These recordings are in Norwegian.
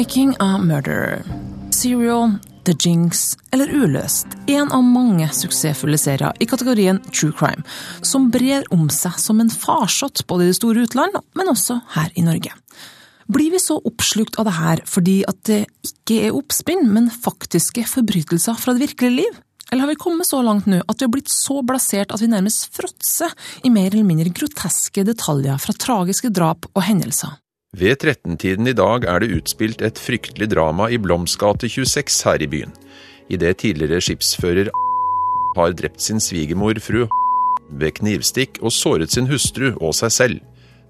'Making a Murderer'. Serial, The Jinx eller Uløst. En av mange suksessfulle serier i kategorien true crime, som brer om seg som en farsott både i det store utland, men også her i Norge. Blir vi så oppslukt av det her fordi at det ikke er oppspinn, men faktiske forbrytelser fra det virkelige liv? Eller har vi kommet så langt nå at vi har blitt så blasert at vi nærmest fråtser i mer eller mindre groteske detaljer fra tragiske drap og hendelser? Ved 13-tiden i dag er det utspilt et fryktelig drama i Bloms gate 26 her i byen. Idet tidligere skipsfører har drept sin svigermor fru ved knivstikk og såret sin hustru og seg selv.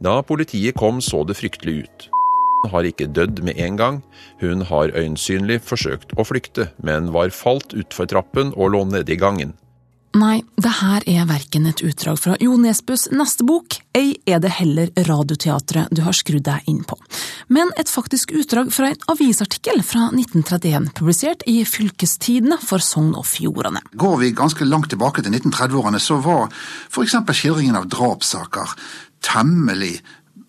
Da politiet kom så det fryktelig ut har ikke dødd med en gang. Hun har øyensynlig forsøkt å flykte, men var falt utfor trappen og lå nede i gangen. Nei, det her er verken et utdrag fra Jo Nesbøs neste bok, ei er det heller Radioteatret du har skrudd deg inn på, men et faktisk utdrag fra en avisartikkel fra 1931, publisert i Fylkestidene for Sogn og Fjordane. Går vi ganske langt tilbake til 1930-årene, så var for eksempel skildringen av drapssaker temmelig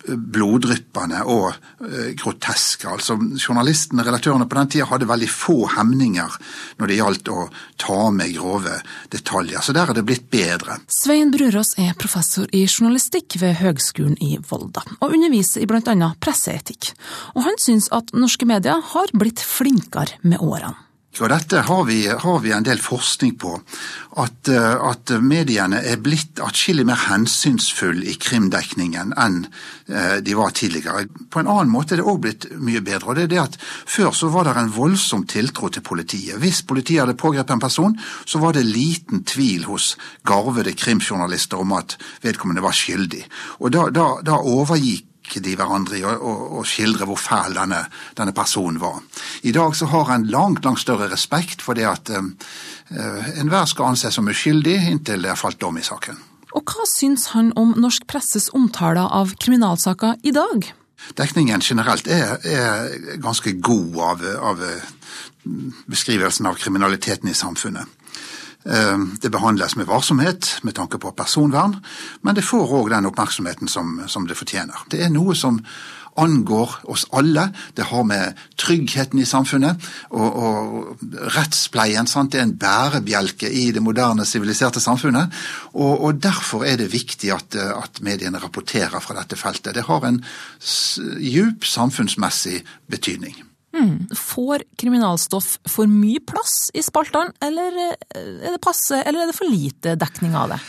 bloddryppende og uh, groteske. Altså, journalistene, redaktørene på den tida hadde veldig få hemninger når det gjaldt å ta med grove detaljer. Så der er det blitt bedre. Svein Brurås er professor i journalistikk ved Høgskolen i Volda, og underviser i bl.a. presseetikk. Og han syns at norske medier har blitt flinkere med årene. Og dette har vi, har vi, en del forskning på. At, eh, at mediene er blitt atskillig mer hensynsfulle i krimdekningen enn eh, de var tidligere. På en annen måte er det òg blitt mye bedre. og det er det at Før så var det en voldsom tiltro til politiet. Hvis politiet hadde pågrepet en person, så var det liten tvil hos garvede krimjournalister om at vedkommende var skyldig. Og da, da, da overgikk de hverandre i å, skildre hvor fæl denne, denne, personen var. I dag så har en langt, langt større respekt for det at eh, enhver skal anses som uskyldig inntil det er falt dom i saken. Og hva syns han om norsk presses omtaler av kriminalsaker i dag? Dekningen generelt er, er ganske god av, av beskrivelsen av kriminaliteten i samfunnet. Ehm, det behandles med varsomhet med tanke på personvern, men det får òg den oppmerksomheten som, som, det fortjener. Det er noe som angår oss alle. Det har med tryggheten i samfunnet og, og rettspleien sant? Det er en bærebjelke i det moderne, siviliserte samfunnet. Og, og, Derfor er det viktig at, at mediene rapporterer fra dette feltet. Det har en djup samfunnsmessig betydning. Mm. Får kriminalstoff for mye plass i spaltene, eller er det passe, eller er det for lite dekning av det?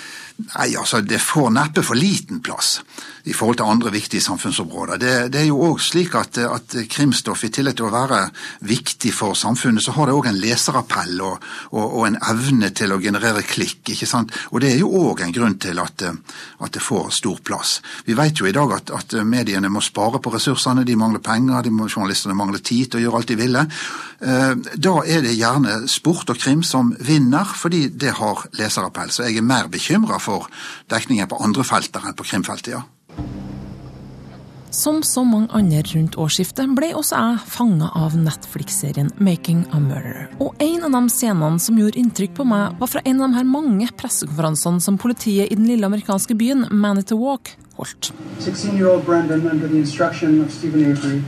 Nei, altså Det får neppe for liten plass i forhold til andre viktige samfunnsområder. Det, det er jo òg slik at, at, krimstoff, i tillegg til å være viktig for samfunnet, så har det òg en leserappell og, og, og, en evne til å generere klikk. ikke sant? Og Det er jo òg en grunn til at, at, det får stor plass. Vi vet jo i dag at, at mediene må spare på ressursene, de mangler penger, de må, journalistene mangler tid til å gjøre alt de ville. Eh, da er det gjerne sport og krim som vinner, fordi det har leserappell. Så jeg er mer bekymra for dekningen på andre felter enn på krimfeltet, ja. Som så mange andre rundt årsskiftet ble også jeg fanga av Netflix-serien 'Making a Murderer'. Og en av de scenene som gjorde inntrykk på meg, var fra en av de her mange pressekonferansene som politiet i den lille amerikanske byen Manitowoc holdt. 16-year-old Brendan, under the instruction of Stephen Avery,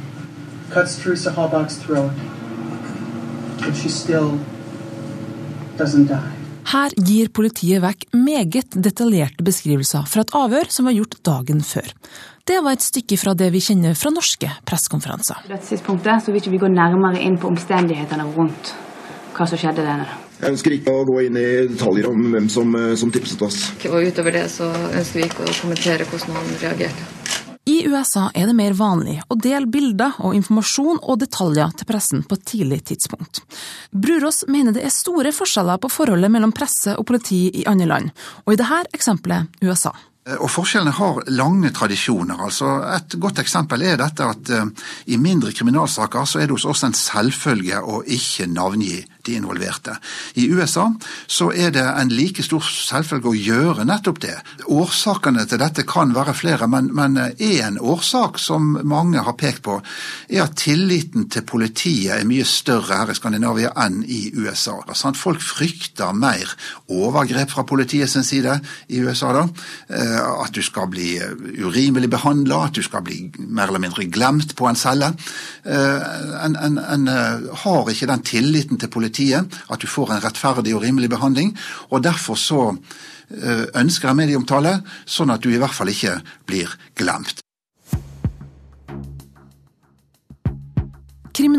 cuts Teresa Halbach's throat, but she still doesn't die. Her gir politiet vekk meget detaljerte beskrivelser fra et avhør som var gjort dagen før. Det var et stykke fra det vi kjenner fra norske pressekonferanser. På dette vil ikke vi gå nærmere inn på omstendighetene rundt hva som skjedde der. Jeg ønsker ikke å gå inn i detaljer om hvem som, eh, som tipset oss. Og utover det så ønsker vi ikke å kommentere hvordan han reagerte. I USA er det mer vanlig å dele bilder og informasjon og detaljer til pressen på et tidlig tidspunkt. Brurås mener det er store forskjeller på forholdet mellom presse og politi i andre land, og i dette eksempelet USA. Og Forskjellene har lange tradisjoner. altså Et godt eksempel er dette at uh, i mindre kriminalsaker så er det hos oss en selvfølge å ikke navngi de involverte. I USA så er det en like stor selvfølge å gjøre nettopp det. Årsakene til dette kan være flere, men, én årsak som mange har pekt på, er at tilliten til politiet er mye større her i Skandinavia enn i USA. Sant? Folk frykter mer overgrep fra politiet sin side i USA. da, eh, At du skal bli urimelig behandla, at du skal bli mer eller mindre glemt på en celle. En, en, en har ikke den tilliten til politiet at du får en rettferdig og rimelig behandling. og Derfor så ønsker jeg medieomtale, sånn at du i hvert fall ikke blir glemt.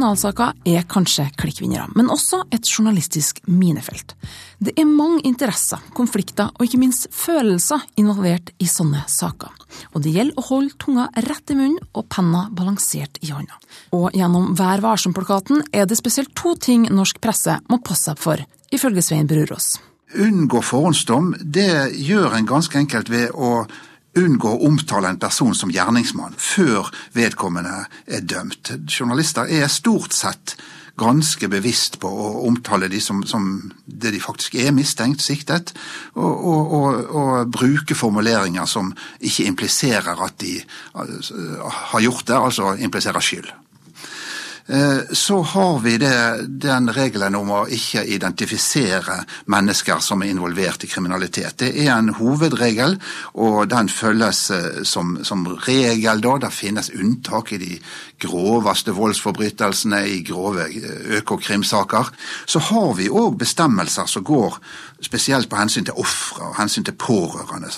Kriminalsaker er kanskje klikkvinnere, men også et journalistisk minefelt. Det er mange interesser, konflikter og ikke minst følelser involvert i sånne saker. Og det gjelder å holde tunga rett i munnen og penna balansert i hånda. Og gjennom Vær varsom-plakaten er det spesielt to ting norsk presse må passe seg for, ifølge Svein Brurås. Unngå forhåndsdom, det gjør en ganske enkelt ved å unngå å omtale en person som gjerningsmann før vedkommende er dømt. Journalister er stort sett ganske bevisst på å omtale de som, som det de faktisk er mistenkt, siktet, og, og, og, og, bruke formuleringer som ikke impliserer at de har gjort det, altså impliserer skyld. Eh, så har vi det, den regelen om å ikke identifisere mennesker som er involvert i kriminalitet. Det er en hovedregel, og den følges eh, som, som regel da. Det finnes unntak i de groveste voldsforbrytelsene, i grove eh, økokrimsaker. Så har vi òg bestemmelser som går spesielt på hensyn til ofre og hensyn til pårørende.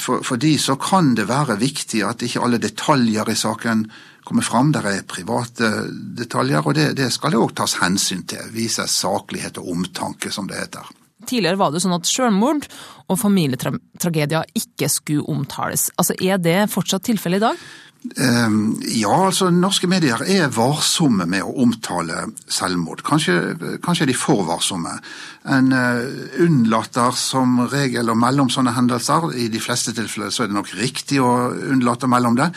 For, for de så kan det være viktig at ikke alle detaljer i saken kommer fram. Der er private detaljer, og det, det skal det òg tas hensyn til. Vise saklighet og omtanke, som det heter. Tidligere var det sånn at selvmord og familietragedier ikke skulle omtales. Altså, Er det fortsatt tilfellet i dag? Ehm, ja, altså norske medier er varsomme med å omtale selvmord. Kanskje, kanskje er de for varsomme. En eh, unnlater som regel å melde om sånne hendelser. I de fleste tilfeller så er det nok riktig å unnlate å melde om det.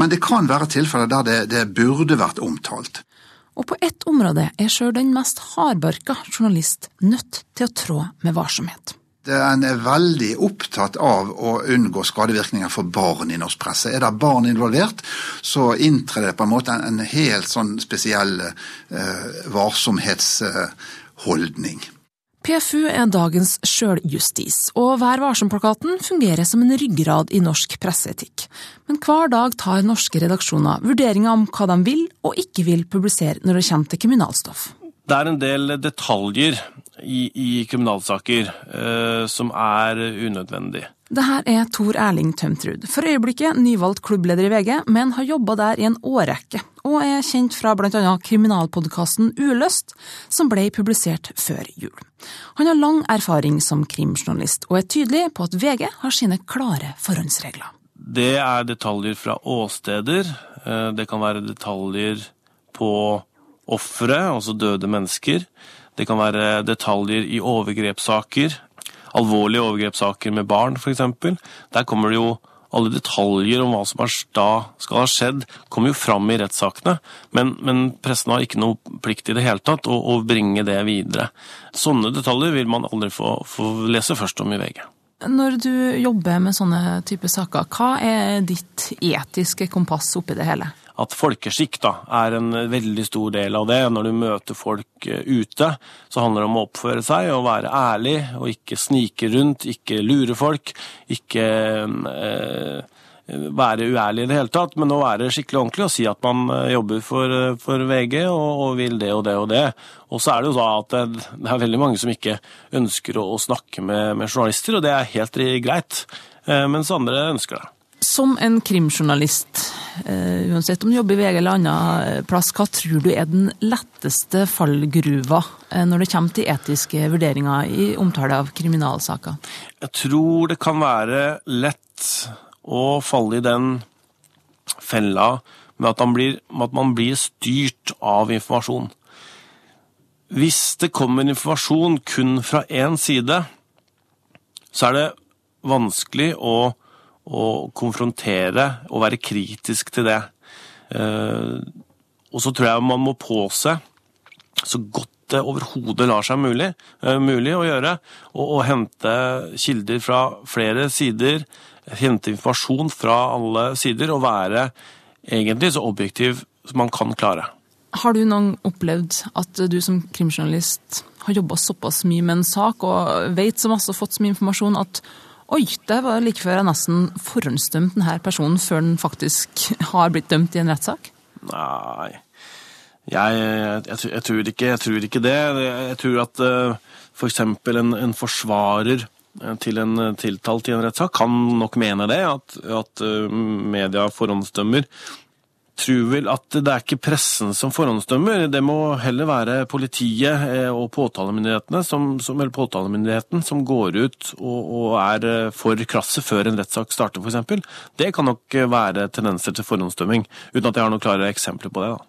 Men det kan være tilfeller der det, det burde vært omtalt. Og på ett område er sjøl den mest hardbarka journalist nødt til å trå med varsomhet. En er veldig opptatt av å unngå skadevirkninger for barn i norsk presse. Er det barn involvert, så inntrer det på en måte en, helt sånn spesiell eh, varsomhetsholdning. PFU er dagens sjøljustis, og Vær varsom-plakaten fungerer som en ryggrad i norsk presseetikk. Men hver dag tar norske redaksjoner vurderinger om hva de vil og ikke vil publisere når det kommer til kriminalstoff. Det er en del detaljer i, i kriminalsaker eh, som er unødvendig. Det her er Tor Erling Tømtrud, for øyeblikket nyvalgt klubbleder i VG, men har jobba der i en årrekke, og er kjent fra bl.a. kriminalpodkasten Uløst, som ble publisert før jul. Han har lang erfaring som krimjournalist, og er tydelig på at VG har sine klare forhåndsregler. Det er detaljer fra åsteder, eh, det kan være detaljer på ofre, altså døde mennesker. Det kan være detaljer i overgrepssaker, alvorlige overgrepssaker med barn f.eks. Der kommer det jo alle detaljer om hva som da skal ha skjedd, kommer jo fram i rettssakene, men, men, pressen har ikke noe plikt i det hele tatt å, å, bringe det videre. Sånne detaljer vil man aldri få, få lese først om i VG. Når du jobber med sånne typer saker, hva er ditt etiske kompass oppi det hele? At folkeskikk da, er en veldig stor del av det. Når du møter folk eh, ute, så handler det om å oppføre seg og være ærlig, og ikke snike rundt, ikke lure folk. Ikke eh, være uærlig i det hele tatt, men å være skikkelig ordentlig og si at man eh, jobber for, eh, for VG og, og, vil det og det og det. Og så er det jo da at det, det er veldig mange som ikke ønsker å, å snakke med, med, journalister, og det er helt greit, eh, mens andre ønsker det. Som en krimjournalist, uh, uansett om du jobber i VG eller annen eh, plass, hva tror du er den letteste fallgruva uh, når det kommer til etiske vurderinger i omtale av kriminalsaker? Jeg tror det kan være lett å falle i den fella med at blir, at man blir styrt av informasjon. Hvis det kommer informasjon kun fra én side, så er det vanskelig å å konfrontere og være kritisk til det. Eh, og så tror jeg man må påse så godt det overhodet lar seg mulig, uh, mulig å gjøre. Og, hente kilder fra flere sider, hente informasjon fra alle sider og være egentlig så objektiv som man kan klare. Har du noen opplevd at du som krimjournalist har jobba såpass mye med en sak og vet så masse og fått så mye informasjon at oi, det var like før jeg nesten forhåndsdømte denne personen før den faktisk har blitt dømt i en rettssak? Nei, jeg, jeg, jeg, tror ikke, jeg, tror ikke, det. Jeg tror at uh, f.eks. For en, en forsvarer eh, til en tiltalt i en rettssak kan nok mene det, at, at uh, media forhåndsdømmer tror vel at det er ikke pressen som forhåndsdømmer, det må heller være politiet eh, og påtalemyndighetene som, som, påtalemyndigheten som går ut og, og er eh, for krasse før en rettssak starter, f.eks. Det kan nok være tendenser til forhåndsdømming, uten at jeg har noen klare eksempler på det. da.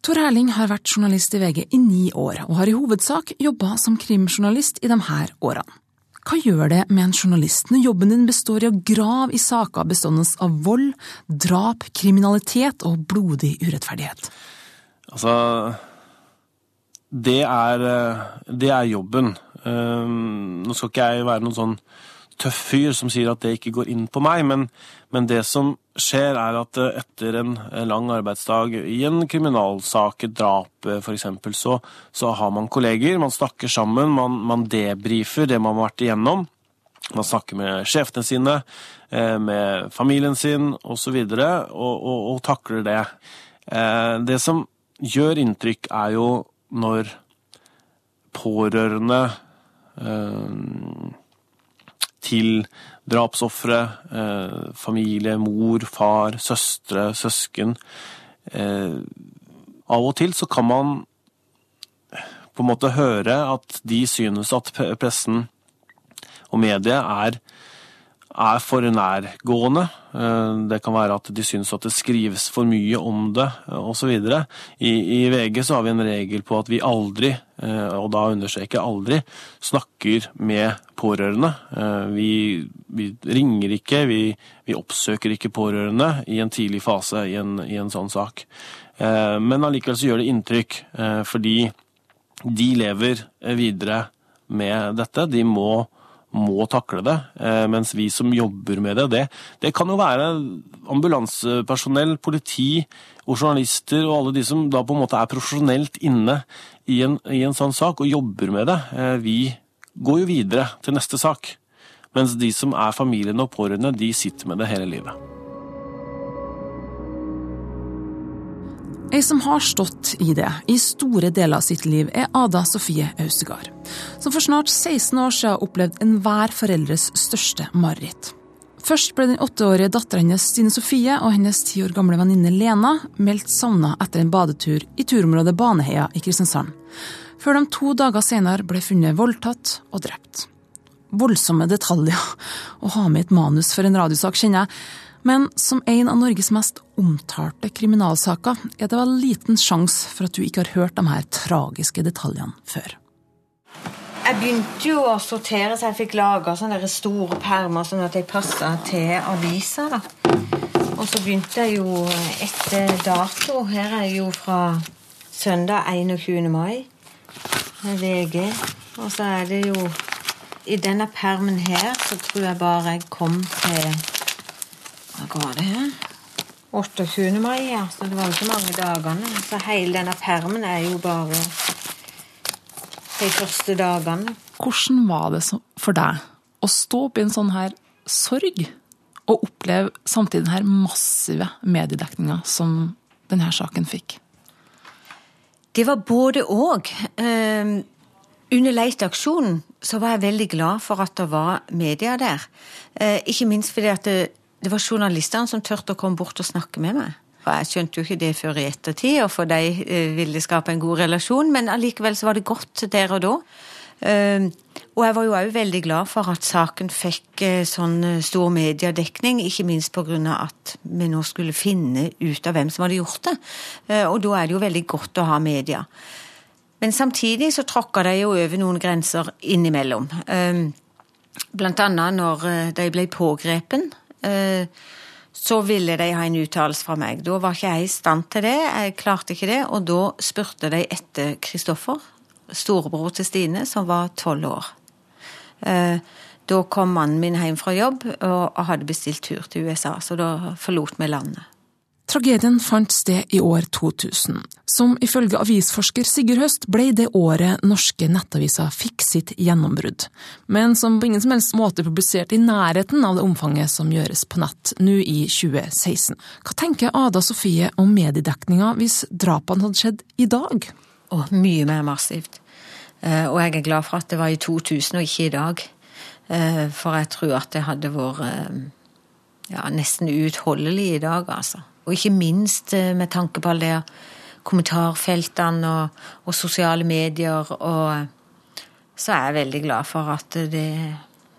Tor Herling har vært journalist i VG i ni år, og har i hovedsak jobba som krimjournalist i de her årene. Hva gjør det med en journalist når jobben din består i å grave i saker bestående av vold, drap, kriminalitet og blodig urettferdighet? Altså Det er, det er jobben. Ehm, nå skal ikke jeg være noen sånn tøff fyr som sier at det ikke går inn på meg, men, men det som skjer, er at eh, etter en lang arbeidsdag i en kriminalsak, et drap eh, f.eks., så, så har man kolleger, man snakker sammen, man, man debrifer det man har vært igjennom. Man snakker med sjefene sine, eh, med familien sin osv., og, og, og, og takler det. Det som gjør inntrykk, er jo når pårørende til drapsofre, eh, familie, mor, far, søstre, søsken. Eh, av og til så kan man på en måte høre at de synes at pressen og mediet er er for nærgående. Eh, det kan være at de syns at det skrives for mye om det, eh, osv. I, I VG så har vi en regel på at vi aldri, eh, og da understreker jeg aldri, snakker med pårørende. Vi, vi ringer ikke, vi, vi, oppsøker ikke pårørende i en tidlig fase i en, i en sånn sak. Men allikevel så gjør det inntrykk, fordi de lever videre med dette. De må må takle det, eh, mens vi som jobber med det, det, det kan jo være ambulansepersonell, politi og journalister og alle de som da på en måte er profesjonelt inne i en, i en sånn sak og jobber med det. Eh, vi går jo videre til neste sak, mens de som er familiene og pårørende, de sitter med det hele livet. Ei som har stått i det i store deler av sitt liv, er Ada Sofie Austegard, som for snart 16 år siden opplevde enhver foreldres største mareritt. Først ble den åtteårige dattera hennes Stine Sofie og hennes ti år gamle venninne Lena meldt savna etter en badetur i turområdet Baneheia i Kristiansand, før de to dager senere ble funnet voldtatt og drept. Voldsomme detaljer å ha med i et manus for en radiosak, kjenner jeg, men som en av Norges mest omtalte kriminalsaker er det vel liten sjanse for at du ikke har hørt de her tragiske detaljene før. Jeg begynte jo å sortere, så jeg fikk laga store permer sånn at jeg passa til aviser. da. Og så begynte jeg jo etter dato. Her er jeg jo fra søndag 21. mai. VG. Og så er det jo I denne permen her så tror jeg bare jeg kom til hva var det her? 28. mai, ja. Så det var ikke mange dagene. Så hele denne permen er jo bare de første dagene. Hvordan var det for deg å stå opp i en sånn her sorg, og oppleve samtidig den her massive mediedekninga som denne saken fikk? Det var både og. Uh, under leteaksjonen så var jeg veldig glad for at det var media der. Eh, ikke minst fordi at det, det var journalistene som turte å komme bort og snakke med meg. Og jeg skjønte jo ikke det før i ettertid, og for de ville det skape en god relasjon, men allikevel så var det godt der og da. Uh, og jeg var jo òg veldig glad for at saken fikk uh, sånn stor mediedekning, ikke minst pga. at vi nå skulle finne ut av hvem som hadde gjort det. og da er det jo veldig godt å ha media. Men samtidig så tråkka de jo over noen grenser innimellom. Blant annet når de ble pågrepen Eh, så ville de ha en uttalelse fra meg. Da var ikke jeg i stand til det, jeg klarte ikke det, og da spurte de etter Kristoffer. storebror til Stine, som var tolv år. Da kom mannen min hjem fra jobb og hadde bestilt tur til USA, så da forlot vi landet. Tragedien fant sted i år 2000, som ifølge avisforsker Sigurd Høst ble det året norske nettaviser fikk sitt gjennombrudd, men som på ingen som helst måte publisert i nærheten av det omfanget som gjøres på nett nå i 2016. Hva tenker Ada Sofie om mediedekninga hvis drapene hadde skjedd i dag? Oh, mye mer massivt. Og jeg er glad for at det var i 2000 og ikke i dag. Eh, for jeg tror at det hadde vært eh, ja, nesten uutholdelig i dag, altså. Og ikke minst eh, med tanke på alle kommentarfeltene og, og, sosiale medier. Og så er jeg veldig glad for at det,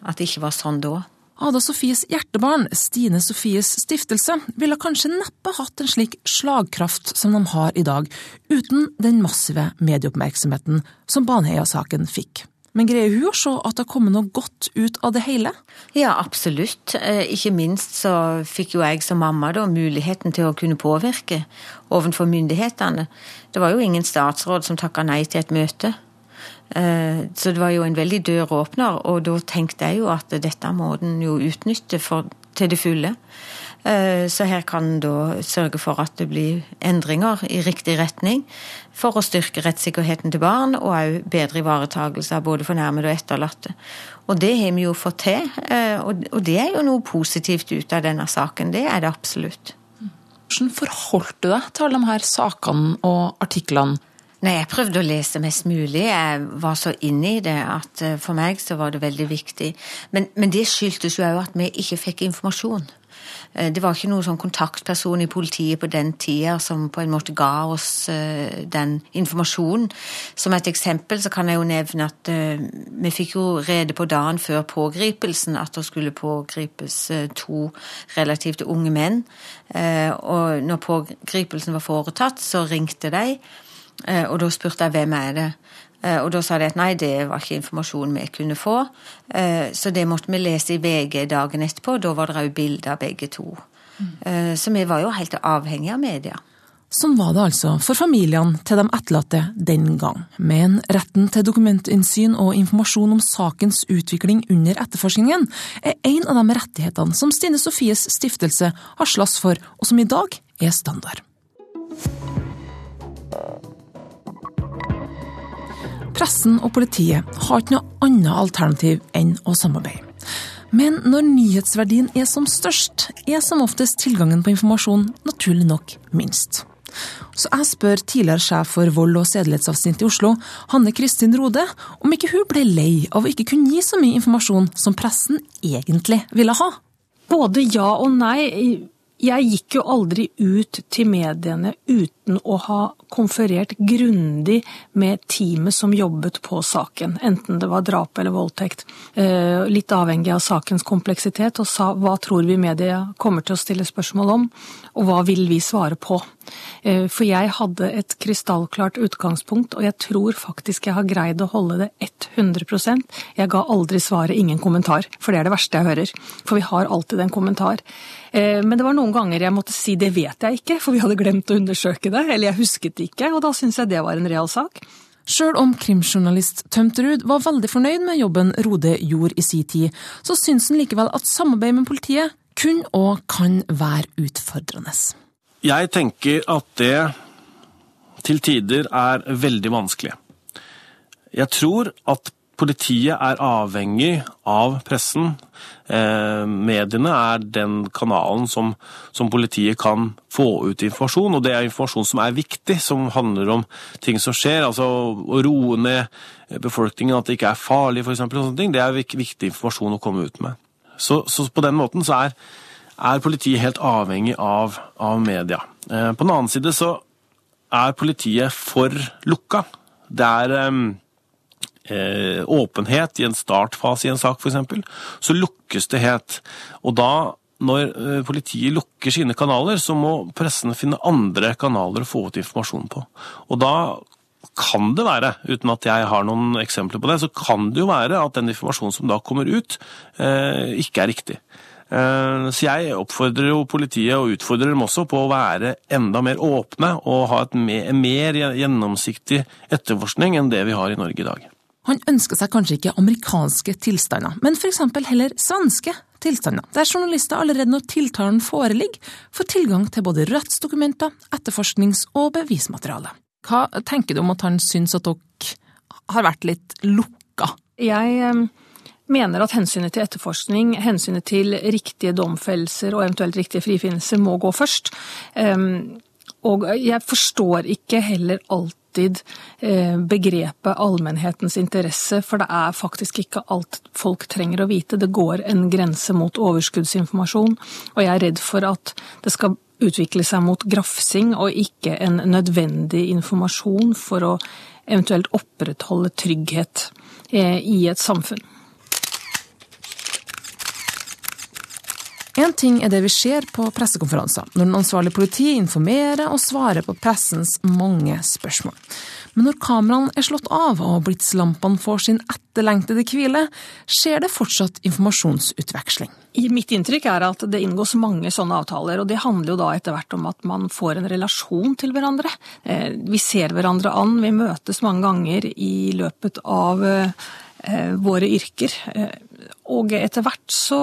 at det ikke var sånn da. Ada Sofies hjertebarn, Stine Sofies stiftelse, ville kanskje neppe hatt en slik slagkraft som de har i dag, uten den massive medieoppmerksomheten som Baneheia-saken fikk. Men greier hun å se at det har kommet noe godt ut av det hele? Ja, absolutt. Eh, ikke minst så fikk jo jeg som mamma da muligheten til å kunne påvirke overfor myndighetene. Det var jo ingen statsråd som takka nei til et møte. Eh, så det var jo en veldig døråpner, og da tenkte jeg jo at dette må den jo utnytte for, til det fulle. Eh, så her kan da sørge for at det blir endringer i riktig retning for å styrke rettssikkerheten til barn, og òg bedre ivaretagelse av både fornærmede og etterlatte. Og det har vi jo fått til, eh, og det er jo noe positivt ut av denne saken. Det er det absolutt. Hvordan forholdt du deg til alle de her sakene og artiklene? Nei, Jeg prøvde å lese mest mulig. Jeg var så inne i det at eh, for meg så var det veldig viktig. Men, men det skyldtes jo òg at vi ikke fikk informasjon. Eh, det var ikke noen sånn kontaktperson i politiet på den tida som på en måte ga oss eh, den informasjonen. Som et eksempel så kan jeg jo nevne at eh, vi fikk jo rede på dagen før pågripelsen at det skulle pågripes to relativt unge menn. Og når pågripelsen var foretatt, så ringte de, og da spurte jeg hvem er det. Eh, og da sa de at nei, det var ikke informasjon vi kunne få. Eh, så det måtte vi lese i VG dagen etterpå. Da var det òg bilder av begge to. Mm. Så vi var jo helt avhengige av media. Sånn var det altså for familiene til de etterlatte den gang. Men retten til dokumentinnsyn og informasjon om sakens utvikling under etterforskningen er en av de rettighetene som Stine Sofies stiftelse har slåss for, og som i dag er standard. Pressen og politiet har ikke noe annet alternativ enn å samarbeide. Men når nyhetsverdien er som størst, er som oftest tilgangen på informasjon naturlig nok minst. Så jeg spør tidligere sjef for vold- og sedelighetsavsnitt i Oslo, Hanne Kristin Rode, om ikke hun ble lei av å ikke kunne gi så mye informasjon som pressen egentlig ville ha. Både ja og nei. Jeg gikk jo aldri ut til mediene uten å ha konferert grundig med teamet som jobbet på saken, enten det var drap eller voldtekt. Eh, litt avhengig av sakens kompleksitet, og sa hva tror vi media kommer til å stille spørsmål om, og hva vil vi svare på. Eh, for jeg hadde et krystallklart utgangspunkt, og jeg tror faktisk jeg har greid å holde det 100% Jeg ga aldri svaret 'ingen kommentar', for det er det verste jeg hører. For vi har alltid en kommentar. Eh, men det var noen ganger jeg måtte si 'det vet jeg ikke', for vi hadde glemt å undersøke det, eller jeg husket det ikke, og da syntes jeg det var en real sak. Sjøl om krimjournalist Tømterud var veldig fornøyd med jobben Rode gjorde i si tid, så syns han likevel at samarbeid med politiet kun og kan være utfordrende. Jeg tenker at det til tider er veldig vanskelig. Jeg tror at politiet er avhengig av pressen. Eh, mediene er den kanalen som, som, politiet kan få ut informasjon, og det er informasjon som er viktig, som handler om ting som skjer. Altså å roe ned befolkningen, at det ikke er farlig, f.eks. Det er viktig informasjon å komme ut med. Så, så på den måten så er, er politiet helt avhengig av, av media. Eh, på den annen side så er politiet for lukka. Det er eh, åpenhet i en startfase i en sak, f.eks., så lukkes det helt. Og da, når eh, politiet lukker sine kanaler, så må pressen finne andre kanaler å få ut informasjon på. Og da kan det være, uten at jeg har noen eksempler på det, så kan det jo være at den informasjonen som da kommer ut, eh, ikke er riktig. Eh, så jeg oppfordrer jo politiet, og utfordrer dem også, på å være enda mer åpne og ha et mer gjennomsiktig etterforskning enn det vi har i Norge i dag. Han ønsker seg kanskje ikke amerikanske tilstander, men f.eks. heller svenske tilstander, der journalister allerede når tiltalen foreligger, får tilgang til både rettsdokumenter, etterforsknings- og bevismateriale. Hva tenker du om at han syns at dere har vært litt lukka? Jeg eh, mener at hensynet til etterforskning, hensynet til riktige domfellelser og eventuelt riktige frifinnelser må gå først. Ehm, og jeg forstår ikke heller alltid eh, begrepet allmennhetens interesse, for det er faktisk ikke alt folk trenger å vite. Det går en grense mot overskuddsinformasjon, og jeg er redd for at det skal utvikle seg mot grafsing og ikke en nødvendig informasjon for å eventuelt opprettholde trygghet eh, i et samfunn. En ting er det vi ser på pressekonferanser, når den ansvarlige politiet informerer og svarer på pressens mange spørsmål. Men når kameraene er slått av og blitslampene får sin etterlengtede hvile, skjer det fortsatt informasjonsutveksling. Mitt inntrykk er at det inngås mange sånne avtaler, og det handler jo da etter hvert om at man får en relasjon til hverandre. Eh, vi ser hverandre an, vi møtes mange ganger i løpet av eh, våre yrker. Eh, og etter hvert så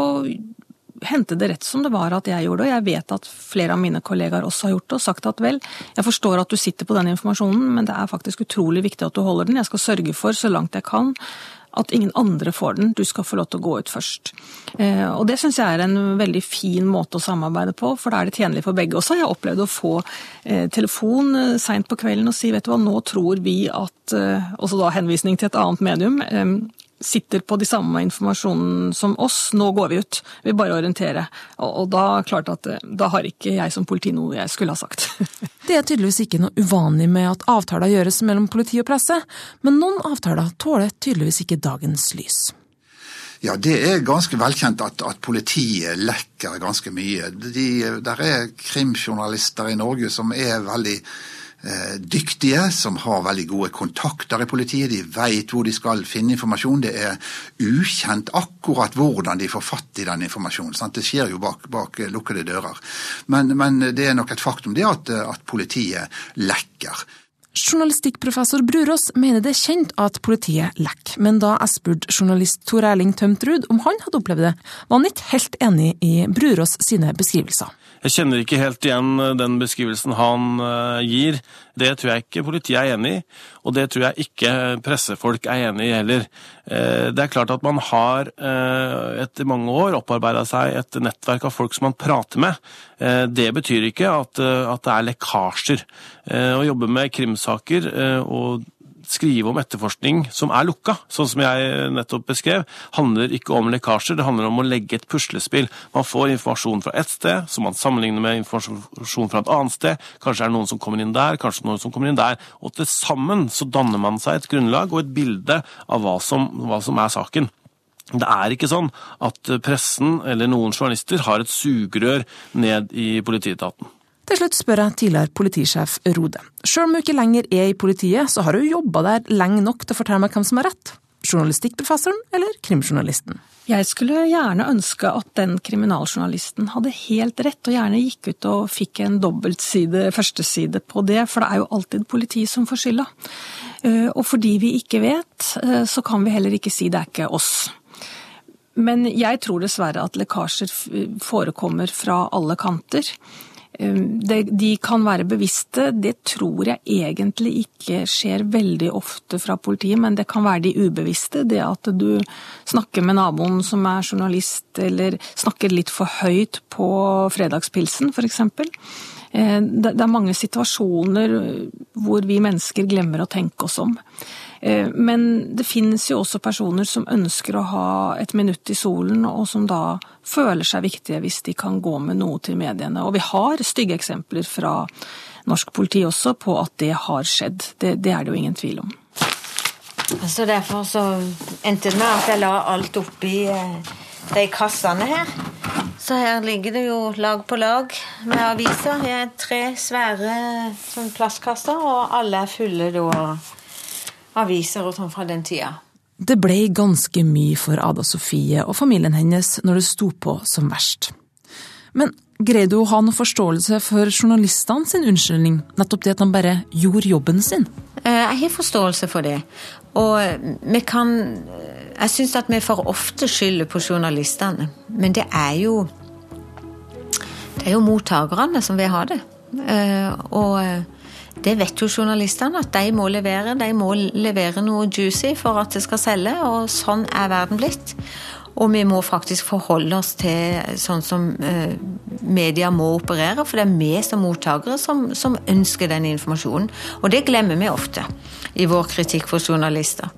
hendte det rett som det var at jeg gjorde det, og jeg vet at flere av mine kollegaer også har gjort det og sagt at vel, jeg forstår at du sitter på den informasjonen, men det er faktisk utrolig viktig at du holder den. Jeg skal sørge for, så langt jeg kan, at ingen andre får den. Du skal få lov til å gå ut først. Eh, og det syns jeg er en veldig fin måte å samarbeide på, for da er det tjenlig for begge. Også har jeg opplevd å få eh, telefon eh, seint på kvelden og si vet du hva, nå tror vi at Også da henvisning til et annet medium sitter på de samme informasjonen som oss, nå går vi ut, vi bare orienterer. Og, og da klart at eh, da har ikke jeg som politi noe jeg skulle ha sagt. det er tydeligvis ikke noe uvanlig med at avtaler gjøres mellom politi og presse, men noen avtaler tåler tydeligvis ikke dagens lys. Ja, det er ganske velkjent at, at politiet lekker ganske mye. De, der er krimjournalister i Norge som er veldig dyktige, som har veldig gode kontakter i politiet. De vet hvor de skal finne informasjon. Det er ukjent akkurat hvordan de får fatt i den informasjonen. Sant? Det skjer jo bak, bak lukkede dører. Men, men, det er nok et faktum det at, at politiet lekker. Journalistikkprofessor Brurås mener det er kjent at politiet lekker, men da jeg spurte journalist Tor Erling Tømtrud om han hadde opplevd det, var han ikke helt enig i Brurås sine beskrivelser. Jeg kjenner ikke helt igjen eh, den beskrivelsen han eh, gir. Det tror jeg ikke politiet er enig i, og det tror jeg ikke pressefolk er enig i heller. Eh, det er klart at man har etter mange år opparbeida seg et nettverk av folk som man prater med. Det betyr ikke at, det er lekkasjer. Å jobbe med krimsaker og skrive om etterforskning som er lukka, sånn som jeg nettopp beskrev, handler ikke om lekkasjer, det handler om å legge et puslespill. Man får informasjon fra ett sted, som man sammenligner med informasjon fra et annet sted. Kanskje er det noen som kommer inn der, kanskje noen som kommer inn der. Og til sammen så danner man seg et grunnlag og et bilde av hva som, hva som er saken. Det er ikke sånn at pressen eller noen journalister har et sugerør ned i politietaten. Til slutt spør jeg tidligere politisjef Rode. Sjøl om hun ikke lenger er i politiet, så har hun jobba der lenge nok til å fortelle meg hvem som har rett. Journalistikkprofessoren eller krimjournalisten? Jeg skulle gjerne ønske at den kriminaljournalisten hadde helt rett, og gjerne gikk ut og fikk en dobbeltside, førsteside på det, for det er jo alltid politiet som får skylda. Eh, og fordi vi ikke vet, eh, så kan vi heller ikke si det er ikke oss. Men jeg tror dessverre at lekkasjer forekommer fra alle kanter. Ehm, de kan være bevisste. Det tror jeg egentlig ikke skjer veldig ofte fra politiet, men det kan være de ubevisste. Det at du snakker med naboen som er journalist, eller snakker litt for høyt på fredagspilsen f.eks. Ehm, det er mange situasjoner hvor vi mennesker glemmer å tenke oss om. Eh, men det finnes jo også personer som ønsker å ha et minutt i solen, og som da føler seg viktige hvis de kan gå med noe til mediene. Og vi har stygge eksempler fra norsk politi også på at det har skjedd. Det, det er det jo ingen tvil om. Så Derfor så endte det med at jeg la alt oppi eh, de kassene her. Så her ligger det jo lag på lag med aviser. Det er tre svære sånn plastkasser, og alle er fulle da aviser og sånn fra den tida. Det ble ganske mye for Ada Sofie og familien hennes når det sto på som verst. Men greide hun å ha noe forståelse for journalistene sin unnskyldning, nettopp det at de bare gjorde jobben sin? Eh, jeg har forståelse for det. Og vi kan Jeg syns at vi for ofte skylder på journalistene. Men det er jo Det er jo mottakerne som vil ha det. Eh, og det vet jo journalistene, at de må levere. De må levere noe juicy for at det skal selge, og sånn er verden blitt. Og vi må faktisk forholde oss til sånn som eh, media må operere, for det er vi som mottakere som, som ønsker den informasjonen. Og det glemmer vi ofte i vår kritikk for journalister.